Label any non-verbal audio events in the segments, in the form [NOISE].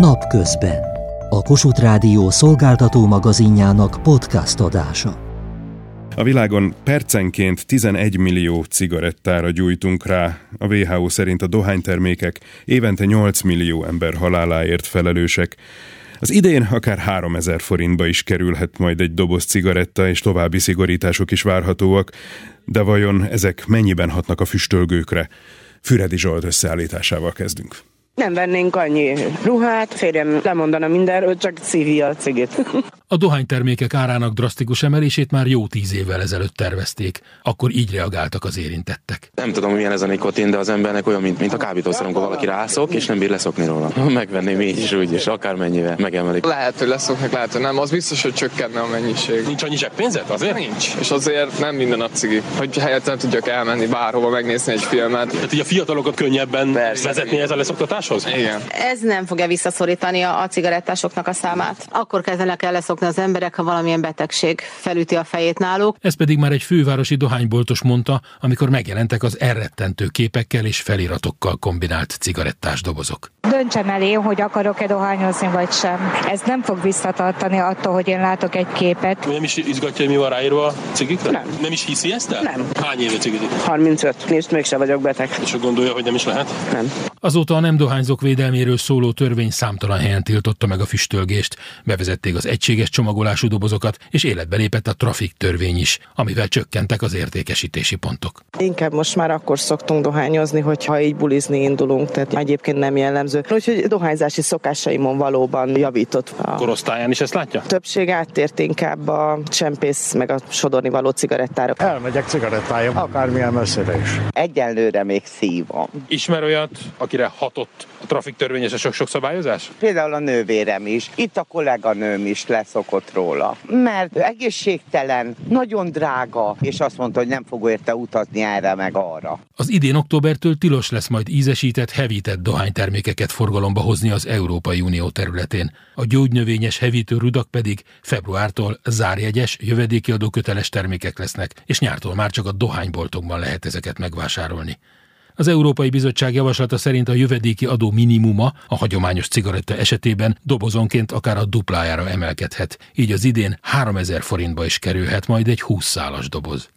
Napközben. A Kossuth Rádió szolgáltató magazinjának podcast adása. A világon percenként 11 millió cigarettára gyújtunk rá. A WHO szerint a dohánytermékek évente 8 millió ember haláláért felelősek. Az idén akár 3000 forintba is kerülhet majd egy doboz cigaretta, és további szigorítások is várhatóak, de vajon ezek mennyiben hatnak a füstölgőkre? Füredi Zsolt összeállításával kezdünk. Nem vennénk annyi ruhát, férjem lemondana mindenről, csak szívja a cigit. A dohánytermékek árának drasztikus emelését már jó tíz évvel ezelőtt tervezték. Akkor így reagáltak az érintettek. Nem tudom, milyen ez a nikotin, de az embernek olyan, mint, mint a kábítószer, amikor valaki rászok, és nem bír leszokni róla. [LAUGHS] Megvenném így is úgy, és akármennyivel megemelik. Lehet, hogy leszoknak, lehet, hogy nem. Az biztos, hogy csökkenne a mennyiség. Nincs annyi zseppénzet azért? Nincs. És azért nem minden nap cigi. Hogy helyett nem tudjak elmenni bárhova megnézni egy filmet. Tehát így a fiatalokat könnyebben Persze. vezetni ez a leszoktatáshoz? Igen. Ez nem fogja visszaszorítani a, a cigarettásoknak a számát. Akkor kezdenek el leszokni az emberek, ha valamilyen betegség felüti a fejét náluk. Ez pedig már egy fővárosi dohányboltos mondta, amikor megjelentek az elrettentő képekkel és feliratokkal kombinált cigarettás dobozok. Döntsem el én, hogy akarok-e dohányozni vagy sem. Ez nem fog visszatartani attól, hogy én látok egy képet. Nem is izgatja, hogy mi van ráírva a cigikre? Nem. Nem is hiszi ezt el? Nem. Hány éve cigizik? 35, nézd, mégse vagyok beteg. És gondolja, hogy nem is lehet? Nem. Azóta a nem dohányzók védelméről szóló törvény számtalan helyen tiltotta meg a füstölgést, bevezették az egységes csomagolású dobozokat, és életbe lépett a trafik törvény is, amivel csökkentek az értékesítési pontok. Inkább most már akkor szoktunk dohányozni, hogyha így bulizni indulunk, tehát egyébként nem jellemző. Úgyhogy dohányzási szokásaimon valóban javított. A Korosztályán is ezt látja? többség áttért inkább a csempész meg a sodorni való cigarettára. Elmegyek cigarettája, akármilyen messzire is. Egyelőre még szívom. Ismer olyat, akire hatott a trafik törvény és a sok-sok szabályozás? Például a nővérem is. Itt a kolléganőm is leszokott róla. Mert egészségtelen, nagyon drága, és azt mondta, hogy nem fog érte utazni erre meg arra. Az idén októbertől tilos lesz majd ízesített, hevített dohánytermékeket forgalomba hozni az Európai Unió területén. A gyógynövényes hevítő rudak pedig februártól zárjegyes, jövedéki adóköteles termékek lesznek, és nyártól már csak a dohányboltokban lehet ezeket megvásárolni. Az Európai Bizottság javaslata szerint a jövedéki adó minimuma a hagyományos cigaretta esetében dobozonként akár a duplájára emelkedhet, így az idén 3000 forintba is kerülhet majd egy 20 szálas doboz.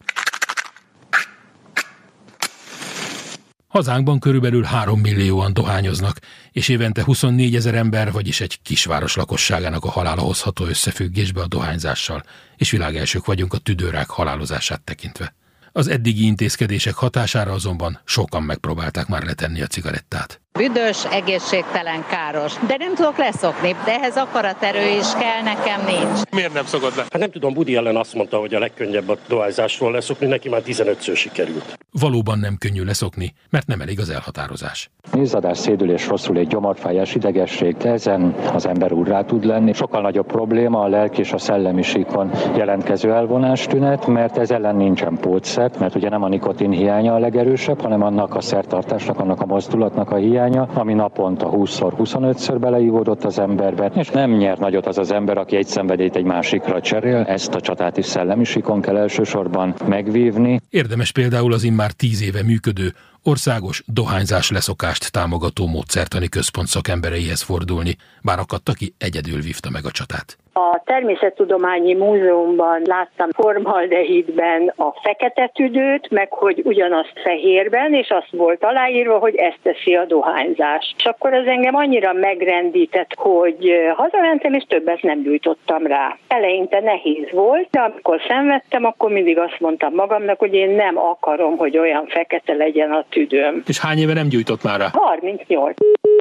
Hazánkban körülbelül 3 millióan dohányoznak, és évente 24 ezer ember, vagyis egy kisváros lakosságának a halála hozható összefüggésbe a dohányzással, és világelsők vagyunk a tüdőrák halálozását tekintve. Az eddigi intézkedések hatására azonban sokan megpróbálták már letenni a cigarettát. Büdös, egészségtelen, káros. De nem tudok leszokni, de ehhez akaraterő is kell, nekem nincs. Miért nem szokott le? Hát nem tudom, Budi ellen azt mondta, hogy a legkönnyebb a dohányzásról leszokni, neki már 15-ször sikerült. Valóban nem könnyű leszokni, mert nem elég az elhatározás. Izzadás, szédülés, rosszul egy gyomorfájás, idegesség, de ezen az ember úr rá tud lenni. Sokkal nagyobb probléma a lelki és a szellemi síkon jelentkező elvonás tünet, mert ez ellen nincsen pótszer, mert ugye nem a nikotin hiánya a legerősebb, hanem annak a szertartásnak, annak a mozdulatnak a hiánya, ami naponta 20-szor, 25-ször beleívódott az emberbe, és nem nyer nagyot az az ember, aki egy szenvedélyt egy másikra cserél. Ezt a csatát is szellemi síkon kell elsősorban megvívni. Érdemes például az immár tíz éve működő országos dohányzás leszokást támogató módszertani központ szakembereihez fordulni, bár akadt, aki egyedül vívta meg a csatát. A Természettudományi Múzeumban láttam formaldehidben a fekete tüdőt, meg hogy ugyanazt fehérben, és azt volt aláírva, hogy ezt teszi a dohányzás. És akkor az engem annyira megrendített, hogy hazamentem, és többet nem gyújtottam rá. Eleinte nehéz volt, de amikor szenvedtem, akkor mindig azt mondtam magamnak, hogy én nem akarom, hogy olyan fekete legyen a tüdőm. És hány éve nem gyújtott már rá? 38.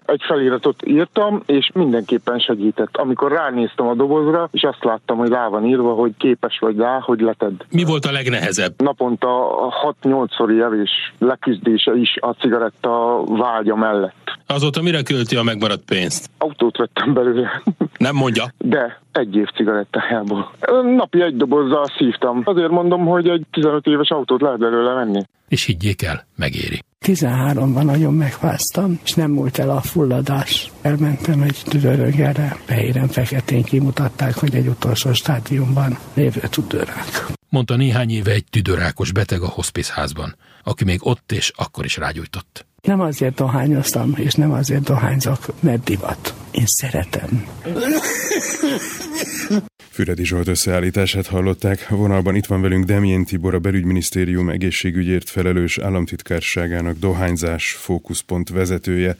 Egy feliratot írtam, és mindenképpen segített. Amikor ránéztem a dobozra, és azt láttam, hogy rá van írva, hogy képes vagy rá, hogy letedd. Mi volt a legnehezebb? Naponta 6-8-szori evés leküzdése is a cigaretta vágya mellett. Azóta mire költi a megmaradt pénzt? Autót vettem belőle. Nem mondja? De egy év cigarettájából. Napi egy dobozzal szívtam. Azért mondom, hogy egy 15 éves autót lehet belőle venni. És higgyék el, megéri. 13-ban nagyon megfáztam, és nem múlt el a fulladás. Elmentem egy tüdőröngere, fehéren feketén kimutatták, hogy egy utolsó stádiumban lévő tüdőrák. Mondta néhány éve egy tüdőrákos beteg a hospice házban, aki még ott és akkor is rágyújtott. Nem azért dohányoztam, és nem azért dohányzok, mert divat. Én szeretem. Füredi Zsolt összeállítását hallották. A vonalban itt van velünk Demjén Tibor, a belügyminisztérium egészségügyért felelős államtitkárságának dohányzás fókuszpont vezetője.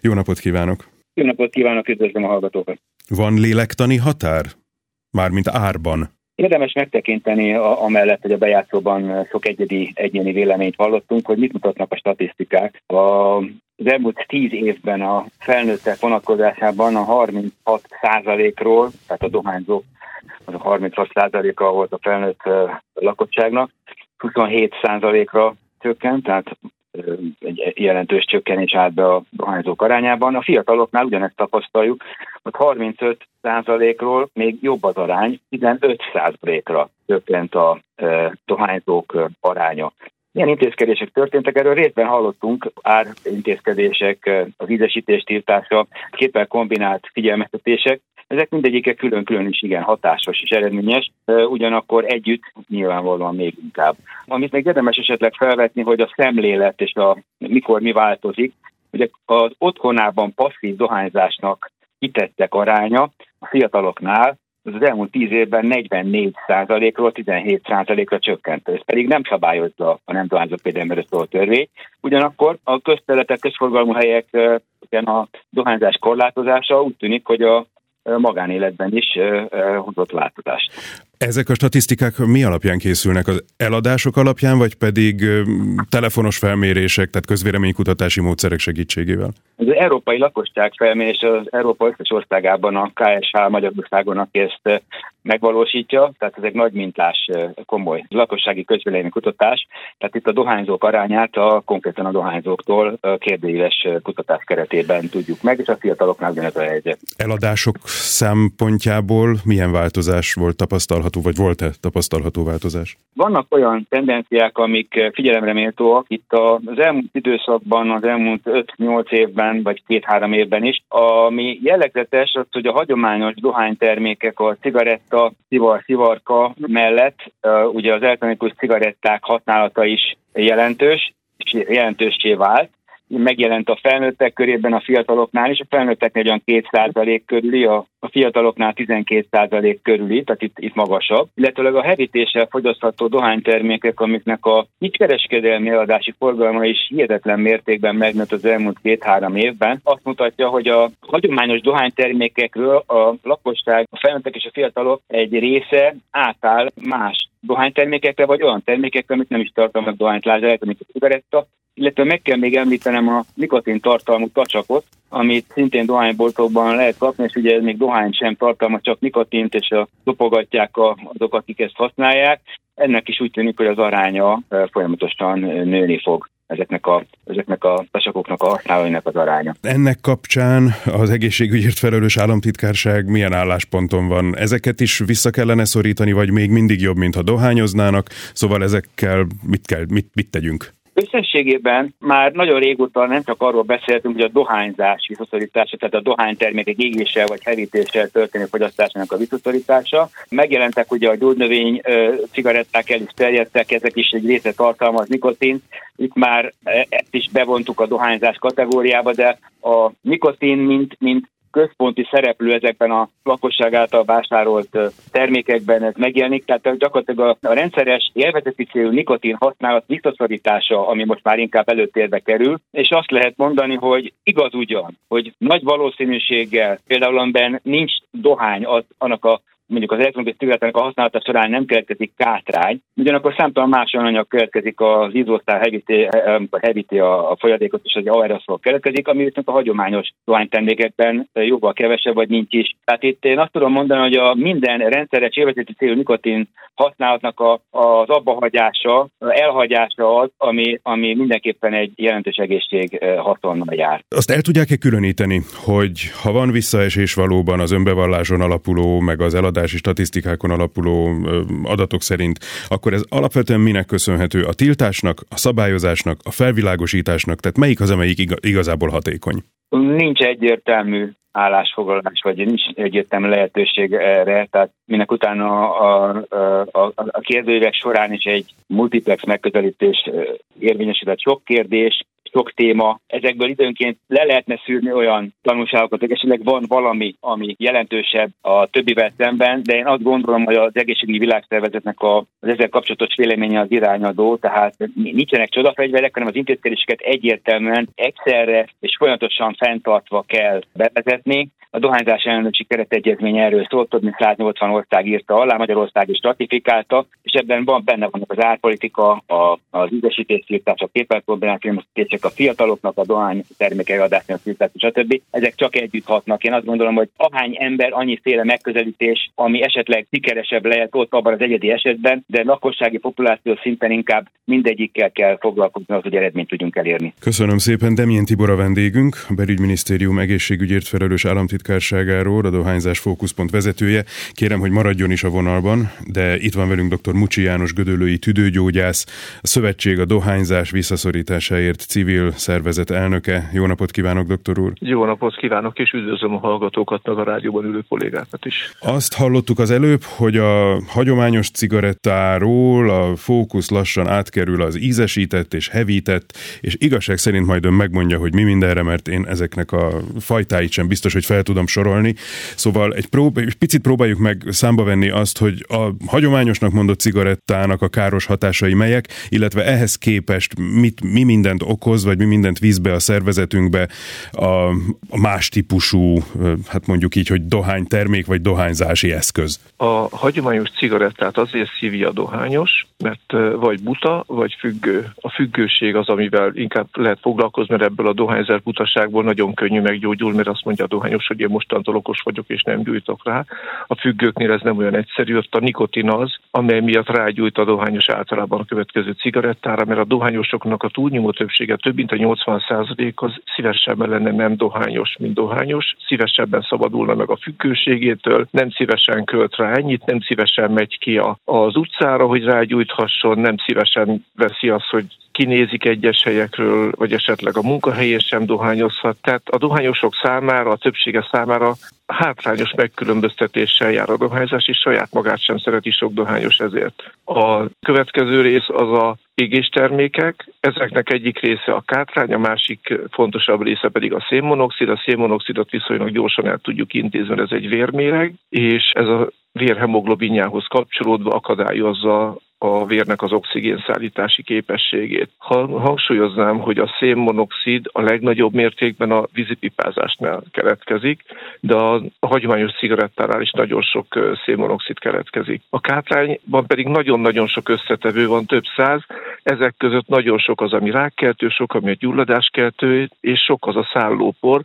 Jó napot kívánok! Jó napot kívánok, üdvözlöm a hallgatókat! Van lélektani határ? Mármint árban? Érdemes megtekinteni a, amellett, hogy a bejátszóban sok egyedi egyéni véleményt hallottunk, hogy mit mutatnak a statisztikák. A, az elmúlt tíz évben a felnőttek vonatkozásában a 36 ról tehát a dohányzók az a 36 százaléka volt a felnőtt lakosságnak, 27 százalékra csökkent, tehát egy jelentős csökkenés állt be a dohányzók arányában. A fiataloknál ugyanezt tapasztaljuk, hogy 35 százalékról még jobb az arány, 15 százalékra csökkent a dohányzók aránya. Milyen intézkedések történtek? Erről részben hallottunk, árintézkedések, az ízesítés tiltása, képpel kombinált figyelmeztetések. Ezek mindegyike külön-külön is igen hatásos és eredményes, ugyanakkor együtt nyilvánvalóan még inkább. Amit még érdemes esetleg felvetni, hogy a szemlélet és a mikor mi változik, ugye az otthonában passzív dohányzásnak kitettek aránya a fiataloknál az elmúlt tíz évben 44 ról 17 ra csökkent. Ez pedig nem szabályozza a nem dohányzók védelmére szóló törvény. Ugyanakkor a közterületek, közforgalmú helyek a dohányzás korlátozása úgy tűnik, hogy a magánéletben is hozott változást. Ezek a statisztikák mi alapján készülnek? Az eladások alapján, vagy pedig telefonos felmérések, tehát közvéleménykutatási módszerek segítségével? Az európai lakosság felmérés az Európa összes országában a KSH Magyarországon, aki ezt megvalósítja, tehát ez egy nagy mintás, komoly lakossági közvéleménykutatás, tehát itt a dohányzók arányát a konkrétan a dohányzóktól kérdőíves kutatás keretében tudjuk meg, és a fiataloknál ugyanez a helyzet. Eladások szempontjából milyen változás volt tapasztalható? Tapasztalható, vagy volt-e tapasztalható változás? Vannak olyan tendenciák, amik figyelemre méltóak. Itt az elmúlt időszakban, az elmúlt 5-8 évben, vagy 2-3 évben is, ami jellegzetes az, hogy a hagyományos dohánytermékek, a cigaretta, szivar, szivarka mellett ugye az elektronikus cigaretták használata is jelentős, és jelentőssé vált megjelent a felnőttek körében, a fiataloknál is, a felnőtteknél olyan 2% körüli, a, fiataloknál 12% körüli, tehát itt, itt magasabb. Illetőleg a hevítéssel fogyasztható dohánytermékek, amiknek a kereskedelmi eladási forgalma is hihetetlen mértékben megnőtt az elmúlt két-három évben, azt mutatja, hogy a hagyományos dohánytermékekről a lakosság, a felnőttek és a fiatalok egy része átáll más dohánytermékekre, vagy olyan termékekre, amit nem is tartalmaznak dohányt, lásd mint a cigaretta, illetve meg kell még említenem a nikotin tartalmú tacsakot, amit szintén dohányboltokban lehet kapni, és ugye ez még dohány sem tartalmaz, csak nikotint, és a, dopogatják azok, akik ezt használják. Ennek is úgy tűnik, hogy az aránya folyamatosan nőni fog ezeknek a, ezeknek a tasakoknak a használóinak az aránya. Ennek kapcsán az egészségügyért felelős államtitkárság milyen állásponton van? Ezeket is vissza kellene szorítani, vagy még mindig jobb, mint ha dohányoznának? Szóval ezekkel mit, kell, mit, mit tegyünk? Összességében már nagyon régóta nem csak arról beszéltünk, hogy a dohányzás visszaszorítása, tehát a dohánytermékek égéssel vagy hevítéssel történő fogyasztásának a visszaszorítása. Megjelentek ugye a gyógynövény cigaretták el is terjedtek, ezek is egy része tartalmaz nikotin. Itt már ezt is bevontuk a dohányzás kategóriába, de a nikotin, mint, mint központi szereplő ezekben a lakosság által vásárolt termékekben ez megjelenik, tehát gyakorlatilag a, a rendszeres élvezeti célú nikotin használat visszaszorítása, ami most már inkább előtérbe kerül, és azt lehet mondani, hogy igaz ugyan, hogy nagy valószínűséggel például amiben nincs dohány, az, annak a mondjuk az elektronikus cigarettának a használata során nem keletkezik kátrány, ugyanakkor számtalan más anyag keletkezik, az ízósztál hevíti, eh, eh, hevíti a, a folyadékot, és az aeroszol keletkezik, ami viszont a hagyományos dohánytermékekben jóval kevesebb, vagy nincs is. Tehát itt én azt tudom mondani, hogy a minden rendszeres élvezeti célú nikotin használatnak a, az abbahagyása, elhagyása az, ami, ami mindenképpen egy jelentős egészség eh, haszonnal jár. Azt el tudják-e különíteni, hogy ha van visszaesés valóban az önbevalláson alapuló, meg az eladás kutatási statisztikákon alapuló adatok szerint, akkor ez alapvetően minek köszönhető? A tiltásnak, a szabályozásnak, a felvilágosításnak, tehát melyik az, amelyik igazából hatékony? Nincs egyértelmű állásfoglalás, vagy nincs egyértelmű lehetőség erre, tehát minek utána a, a, a, a kérdőívek során is egy multiplex megközelítés érvényesített sok kérdés, sok téma, ezekből időnként le lehetne szűrni olyan tanulságokat, hogy esetleg van valami, ami jelentősebb a többivel szemben, de én azt gondolom, hogy az egészségügyi világszervezetnek a, az ezzel kapcsolatos véleménye az irányadó, tehát nincsenek csodafegyverek, hanem az intézkedéseket egyértelműen egyszerre és folyamatosan fenntartva kell bevezetni. A dohányzás ellenőrzési keretegyezmény erről szólt, több mint 180 ország írta alá, Magyarország is ratifikálta, ebben van benne vannak az árpolitika, a, az ízesítésfirtás, a képelkoordinációk, a fiataloknak, a dohány termékei adásnak, stb. Ezek csak együtt hatnak. Én azt gondolom, hogy ahány ember, annyiféle megközelítés, ami esetleg sikeresebb lehet ott abban az egyedi esetben, de lakossági populáció szinten inkább mindegyikkel kell foglalkozni, az, hogy eredményt tudjunk elérni. Köszönöm szépen, Demjén Tibor a vendégünk, a belügyminisztérium egészségügyért felelős államtitkárságáról, a dohányzás fókuszpont vezetője. Kérem, hogy maradjon is a vonalban, de itt van velünk dr. Mucsi János Gödöllői tüdőgyógyász, a Szövetség a dohányzás visszaszorításáért civil szervezet elnöke. Jó napot kívánok, doktor úr! Jó napot kívánok, és üdvözlöm a hallgatókat, meg a rádióban ülő kollégákat is. Azt hallottuk az előbb, hogy a hagyományos cigarettáról a fókusz lassan átkerül az ízesített és hevített, és igazság szerint majd ön megmondja, hogy mi mindenre, mert én ezeknek a fajtáit sem biztos, hogy fel tudom sorolni. Szóval egy, prób- egy picit próbáljuk meg számba venni azt, hogy a hagyományosnak mondott cigarettának a káros hatásai melyek, illetve ehhez képest mit, mi mindent okoz, vagy mi mindent víz be a szervezetünkbe a, a más típusú, hát mondjuk így, hogy dohánytermék vagy dohányzási eszköz. A hagyományos cigarettát azért szívja a dohányos, mert vagy buta, vagy függő. A függőség az, amivel inkább lehet foglalkozni, mert ebből a dohányzás butaságból nagyon könnyű meggyógyulni, mert azt mondja a dohányos, hogy én mostantól okos vagyok, és nem gyújtok rá. A függőknél ez nem olyan egyszerű, ott a nikotin az, amely miatt rágyújt a dohányos általában a következő cigarettára, mert a dohányosoknak a túlnyomó többsége, több mint a 80% az szívesebben lenne nem dohányos, mint dohányos, szívesebben szabadulna meg a függőségétől, nem szívesen költ rá ennyit, nem szívesen megy ki a, az utcára, hogy rágyújthasson, nem szívesen veszi azt, hogy kinézik egyes helyekről, vagy esetleg a munkahelyén sem dohányozhat. Tehát a dohányosok számára, a többsége számára hátrányos megkülönböztetéssel jár a dohányzás, és saját magát sem szereti sok dohányos ezért. A következő rész az a égéstermékek, ezeknek egyik része a kátrány, a másik fontosabb része pedig a szénmonoxid. A szénmonoxidot viszonylag gyorsan el tudjuk intézni, mert ez egy vérméreg, és ez a vérhemoglobinjához kapcsolódva akadályozza a vérnek az oxigén szállítási képességét. Ha, hangsúlyoznám, hogy a szénmonoxid a legnagyobb mértékben a vízipipázásnál keletkezik, de a hagyományos cigarettánál is nagyon sok szénmonoxid keletkezik. A kátrányban pedig nagyon-nagyon sok összetevő van, több száz, ezek között nagyon sok az, ami rákkeltő, sok, ami a gyulladáskeltő, és sok az a szállópor,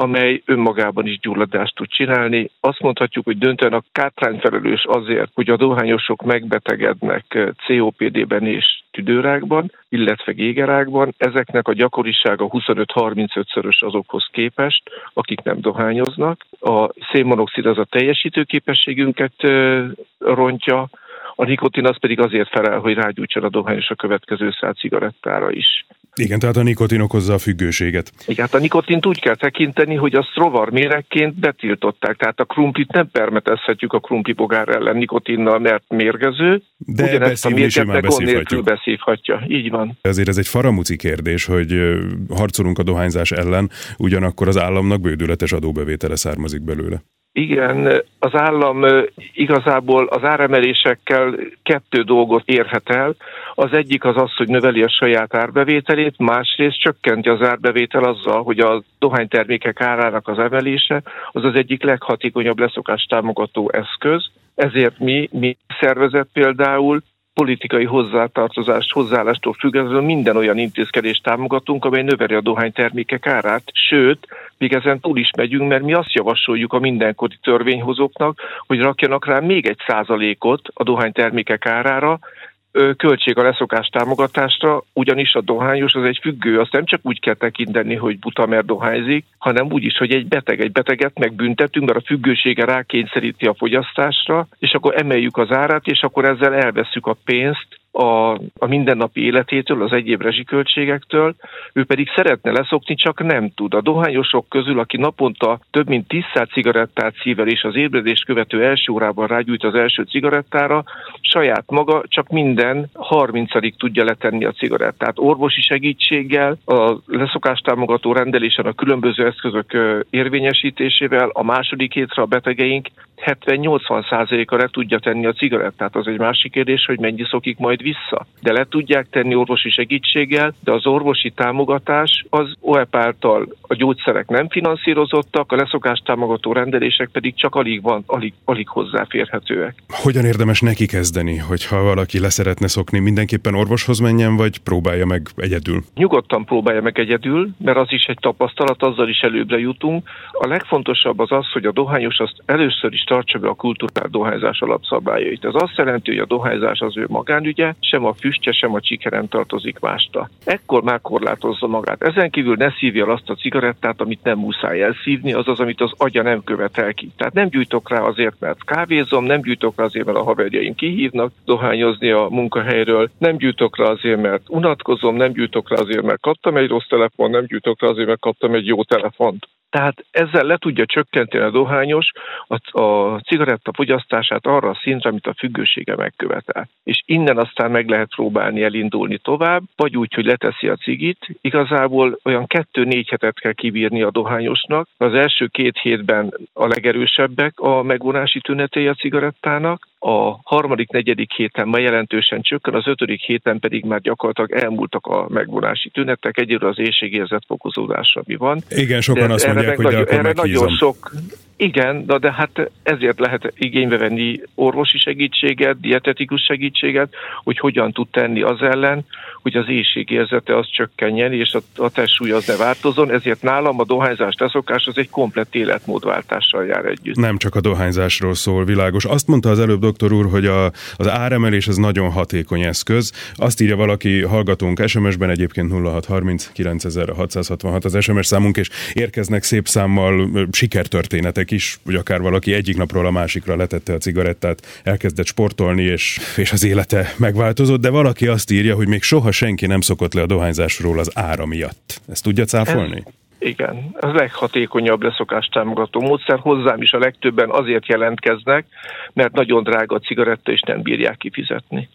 amely önmagában is gyulladást tud csinálni. Azt mondhatjuk, hogy döntően a kátrány felelős azért, hogy a dohányosok megbetegednek eh, COPD-ben és tüdőrákban, illetve gégerákban. Ezeknek a gyakorisága 25-35-szörös azokhoz képest, akik nem dohányoznak. A szénmonoxid az a teljesítőképességünket eh, rontja, a nikotin az pedig azért felel, hogy rágyújtson a dohányos a következő szál cigarettára is. Igen, tehát a nikotin okozza a függőséget. Igen, hát a nikotint úgy kell tekinteni, hogy a rovar méregként betiltották, tehát a krumplit nem permetezhetjük a krumpli bogár ellen nikotinnal, mert mérgező. De Ugyanezt a mérget beszívhatjuk. beszívhatja. Így van. Ezért ez egy faramuci kérdés, hogy harcolunk a dohányzás ellen, ugyanakkor az államnak bődületes adóbevétele származik belőle. Igen, az állam igazából az áremelésekkel kettő dolgot érhet el. Az egyik az az, hogy növeli a saját árbevételét, másrészt csökkenti az árbevétel azzal, hogy a dohánytermékek árának az emelése az az egyik leghatékonyabb leszokás támogató eszköz. Ezért mi, mi szervezet például politikai hozzátartozást, hozzáállástól függetlenül minden olyan intézkedést támogatunk, amely növeli a dohánytermékek árát, sőt, még ezen túl is megyünk, mert mi azt javasoljuk a mindenkori törvényhozóknak, hogy rakjanak rá még egy százalékot a dohánytermékek árára, költség a leszokás támogatásra, ugyanis a dohányos az egy függő, azt nem csak úgy kell tekinteni, hogy buta mert dohányzik, hanem úgy is, hogy egy beteg, egy beteget megbüntetünk, mert a függősége rákényszeríti a fogyasztásra, és akkor emeljük az árát, és akkor ezzel elveszük a pénzt a, a mindennapi életétől, az egyéb rezsiköltségektől, ő pedig szeretne leszokni, csak nem tud. A dohányosok közül, aki naponta több mint 10 cigarettát szível, és az ébredést követő első órában rágyújt az első cigarettára, saját maga csak minden 30 tudja letenni a cigarettát. Orvosi segítséggel, a leszokástámogató rendelésen a különböző eszközök érvényesítésével a második hétre a betegeink 70-80%-a le tudja tenni a cigarettát. Az egy másik kérdés, hogy mennyi szokik majd vissza. De le tudják tenni orvosi segítséggel, de az orvosi támogatás az OEP által a gyógyszerek nem finanszírozottak, a leszokást támogató rendelések pedig csak alig van, alig, alig hozzáférhetőek. Hogyan érdemes neki kezdeni, hogyha valaki leszeretne szokni, mindenképpen orvoshoz menjen, vagy próbálja meg egyedül? Nyugodtan próbálja meg egyedül, mert az is egy tapasztalat, azzal is előbbre jutunk. A legfontosabb az az, hogy a dohányos azt először is tartsa be a kultúrál dohányzás alapszabályait. Ez azt jelenti, hogy a dohányzás az ő magánügye, sem a füstje, sem a csikeren tartozik másta. Ekkor már korlátozza magát. Ezen kívül ne szívja azt a cigarettát, amit nem muszáj elszívni, az az, amit az agya nem követel ki. Tehát nem gyújtok rá azért, mert kávézom, nem gyújtok rá azért, mert a haverjaim kihívnak dohányozni a munkahelyről, nem gyújtok rá azért, mert unatkozom, nem gyújtok rá azért, mert kaptam egy rossz telefon, nem gyújtok rá azért, mert kaptam egy jó telefont. Tehát ezzel le tudja csökkenteni a dohányos a, a cigaretta fogyasztását arra a szintre, amit a függősége megkövetel. És innen aztán meg lehet próbálni elindulni tovább, vagy úgy, hogy leteszi a cigit. Igazából olyan kettő-négy hetet kell kibírni a dohányosnak. Az első két hétben a legerősebbek a megvonási tünetei a cigarettának, a harmadik, negyedik héten már jelentősen csökken, az ötödik héten pedig már gyakorlatilag elmúltak a megvonási tünetek, egyről az éjségérzet fokozódása, mi van. Igen, sokan de azt mondják, hogy nagyon, akkor erre meghízom. nagyon sok, igen, de, de hát ezért lehet igénybe venni orvosi segítséget, dietetikus segítséget, hogy hogyan tud tenni az ellen, hogy az éjségérzete az csökkenjen, és a, a testsúly az ne változon, ezért nálam a dohányzás leszokás az egy komplett életmódváltással jár együtt. Nem csak a dohányzásról szól, világos. Azt mondta az előbb doktor úr, hogy a, az áremelés az nagyon hatékony eszköz. Azt írja valaki, hallgatónk SMS-ben egyébként 0630 9666 az SMS számunk, és érkeznek szép számmal ö, sikertörténetek is, hogy akár valaki egyik napról a másikra letette a cigarettát, elkezdett sportolni, és, és az élete megváltozott, de valaki azt írja, hogy még soha senki nem szokott le a dohányzásról az ára miatt. Ezt tudja cáfolni? Igen, az leghatékonyabb leszokás támogató módszer. Hozzám is a legtöbben azért jelentkeznek, mert nagyon drága a cigaretta, és nem bírják kifizetni.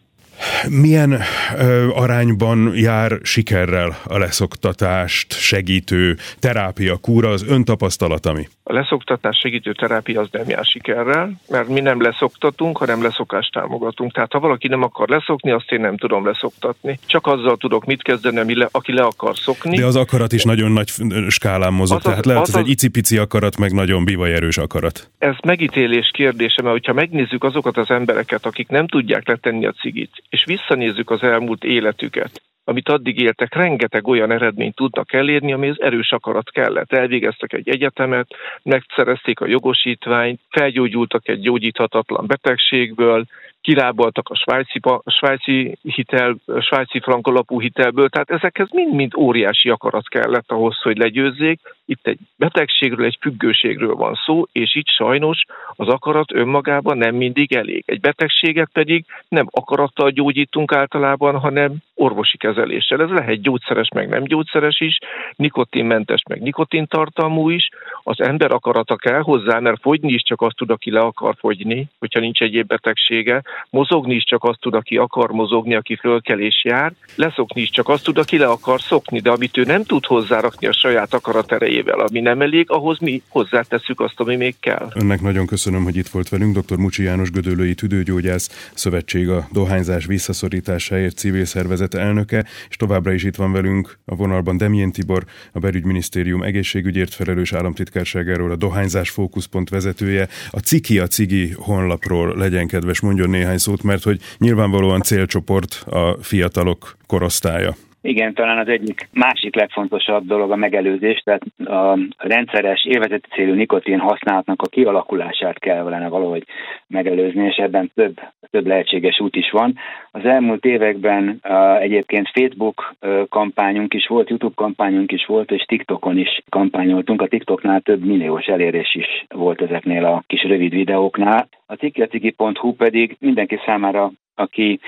Milyen ö, arányban jár sikerrel a leszoktatást segítő terápia, kúra, az öntapasztalata mi? A leszoktatás segítő terápia az nem jár sikerrel, mert mi nem leszoktatunk, hanem leszokást támogatunk. Tehát ha valaki nem akar leszokni, azt én nem tudom leszoktatni. Csak azzal tudok mit kezdeni, ami le, aki le akar szokni. De az akarat is nagyon nagy skálán mozog, Az az- tehát lehet az az az- egy icipici akarat, meg nagyon bivajerős akarat. Ez megítélés kérdése, mert hogyha megnézzük azokat az embereket, akik nem tudják letenni a cigit, és visszanézzük az elmúlt életüket, amit addig éltek, rengeteg olyan eredményt tudnak elérni, amihez erős akarat kellett. Elvégeztek egy egyetemet, megszerezték a jogosítványt, felgyógyultak egy gyógyíthatatlan betegségből, kilábaltak a svájci, a svájci hitel, a svájci frank alapú hitelből, tehát ezekhez mind-mind óriási akarat kellett ahhoz, hogy legyőzzék. Itt egy betegségről, egy függőségről van szó, és itt sajnos az akarat önmagában nem mindig elég. Egy betegséget pedig nem akarattal gyógyítunk általában, hanem orvosi kezeléssel. Ez lehet gyógyszeres, meg nem gyógyszeres is, nikotinmentes, meg nikotintartalmú is. Az ember akarata kell hozzá, mert fogyni is csak azt tud, aki le akar fogyni, hogyha nincs egyéb betegsége. Mozogni is csak azt tud, aki akar mozogni, aki fölkel és jár. Leszokni is csak azt tud, aki le akar szokni, de amit ő nem tud hozzárakni a saját akarat erejével, ami nem elég, ahhoz mi hozzátesszük azt, ami még kell. Önnek nagyon köszönöm, hogy itt volt velünk. Dr. Mucsi János Gödöllői Tüdőgyógyász, Szövetség a Dohányzás visszaszorításáért civil szervezet elnöke, és továbbra is itt van velünk a vonalban Demjén Tibor, a Belügyminisztérium egészségügyért felelős államtitkárságáról, a Dohányzás fókuszpont vezetője. A Ciki a Cigi honlapról legyen kedves, mondjon néhány szót, mert hogy nyilvánvalóan célcsoport a fiatalok korosztálya. Igen, talán az egyik másik legfontosabb dolog a megelőzés, tehát a rendszeres élvezeti célú nikotin használatnak a kialakulását kell volna valahogy megelőzni, és ebben több, több lehetséges út is van. Az elmúlt években egyébként Facebook uh, kampányunk is volt, YouTube kampányunk is volt, és TikTokon is kampányoltunk. A TikToknál több milliós elérés is volt ezeknél a kis rövid videóknál. A cikiacigi.hu pedig mindenki számára aki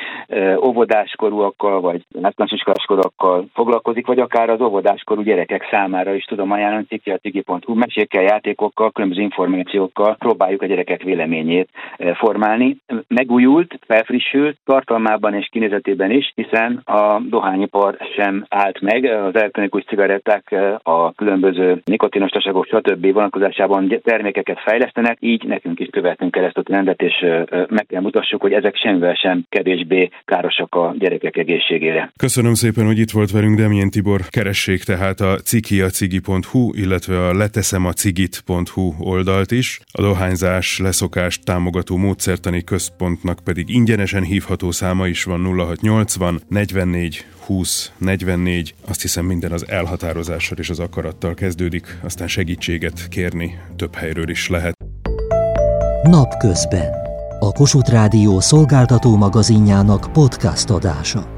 óvodáskorúakkal vagy általános iskoláskorúakkal foglalkozik, vagy akár az óvodáskorú gyerekek számára is tudom ajánlani cikiatigi.hu mesékkel, játékokkal, különböző információkkal próbáljuk a gyerekek véleményét formálni. Megújult, felfrissült tartalmában és kinézetében is, hiszen a dohányipar sem állt meg, az elektronikus cigaretták, a különböző nikotinos tasagok, stb. vonatkozásában termékeket fejlesztenek, így nekünk is követnünk kell ezt a trendet, és meg kell mutassuk, hogy ezek semmivel sem kevésbé károsak a gyerekek egészségére. Köszönöm szépen, hogy itt volt velünk Demjén Tibor. Keressék tehát a cikiacigi.hu, illetve a leteszemacigit.hu oldalt is. A dohányzás leszokást támogató módszertani központnak pedig ingyenesen hívható száma is van 0680 44 20 44. Azt hiszem minden az elhatározással és az akarattal kezdődik, aztán segítséget kérni több helyről is lehet. Napközben a Kossuth Rádió szolgáltató magazinjának podcast adása.